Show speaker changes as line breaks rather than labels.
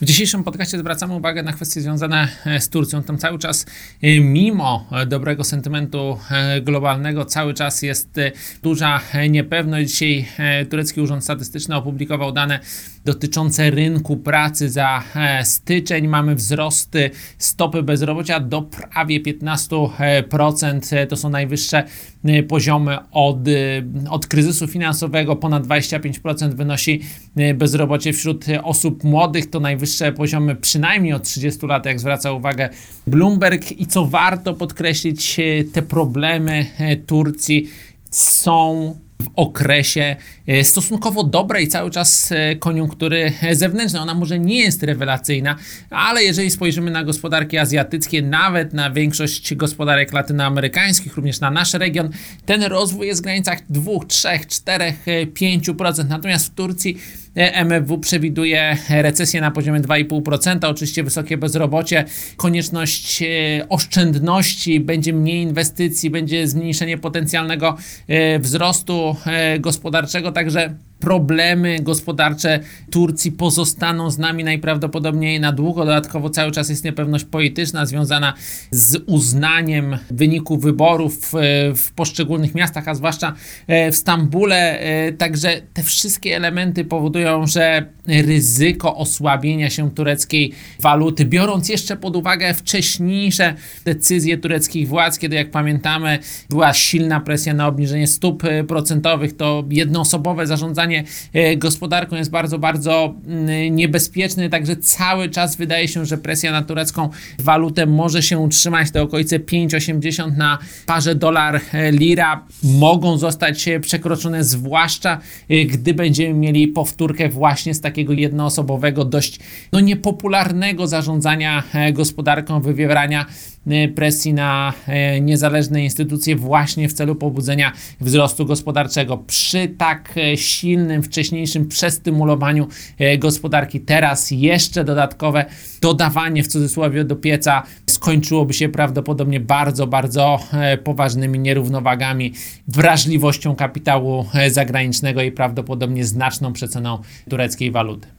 W dzisiejszym podcaście zwracamy uwagę na kwestie związane e, z Turcją. Tam cały czas, e, mimo e, dobrego sentymentu globalnego, cały czas jest duża niepewność. Dzisiaj turecki urząd statystyczny opublikował dane dotyczące rynku pracy za styczeń. Mamy wzrosty stopy bezrobocia do prawie 15%. To są najwyższe poziomy od, od kryzysu finansowego. Ponad 25% wynosi bezrobocie wśród osób młodych. To najwyższe najwyższe poziomy przynajmniej od 30 lat, jak zwraca uwagę Bloomberg. I co warto podkreślić, e, te problemy e, Turcji są w okresie e, stosunkowo dobrej cały czas koniunktury zewnętrznej. Ona może nie jest rewelacyjna, ale jeżeli spojrzymy na gospodarki azjatyckie, nawet na większość gospodarek latynoamerykańskich, również na nasz region, ten rozwój jest w granicach 2, 3, 4, 5%. Natomiast w Turcji MFW przewiduje recesję na poziomie 2,5%, oczywiście wysokie bezrobocie, konieczność e, oszczędności, będzie mniej inwestycji, będzie zmniejszenie potencjalnego e, wzrostu e, gospodarczego, także problemy gospodarcze Turcji pozostaną z nami najprawdopodobniej na długo. Dodatkowo cały czas jest niepewność polityczna związana z uznaniem wyniku wyborów w poszczególnych miastach, a zwłaszcza w Stambule. Także te wszystkie elementy powodują, że ryzyko osłabienia się tureckiej waluty, biorąc jeszcze pod uwagę wcześniejsze decyzje tureckich władz, kiedy jak pamiętamy była silna presja na obniżenie stóp procentowych, to jednoosobowe zarządzanie E, gospodarką jest bardzo, bardzo mm, niebezpieczny, także cały czas wydaje się, że presja na turecką walutę może się utrzymać. Te okolice 5,80 na parze dolar-lira mogą zostać e, przekroczone, zwłaszcza e, gdy będziemy mieli powtórkę właśnie z takiego jednoosobowego, dość no, niepopularnego zarządzania gospodarką, wywierania presji na niezależne instytucje właśnie w celu pobudzenia wzrostu gospodarczego. Przy tak silnym, wcześniejszym przestymulowaniu e, gospodarki. Teraz jeszcze dodatkowe dodawanie w cudzysłowie do pieca skończyłoby się prawdopodobnie bardzo, bardzo e, poważnymi nierównowagami, wrażliwością kapitału e, zagranicznego i prawdopodobnie znaczną przeceną tureckiej waluty.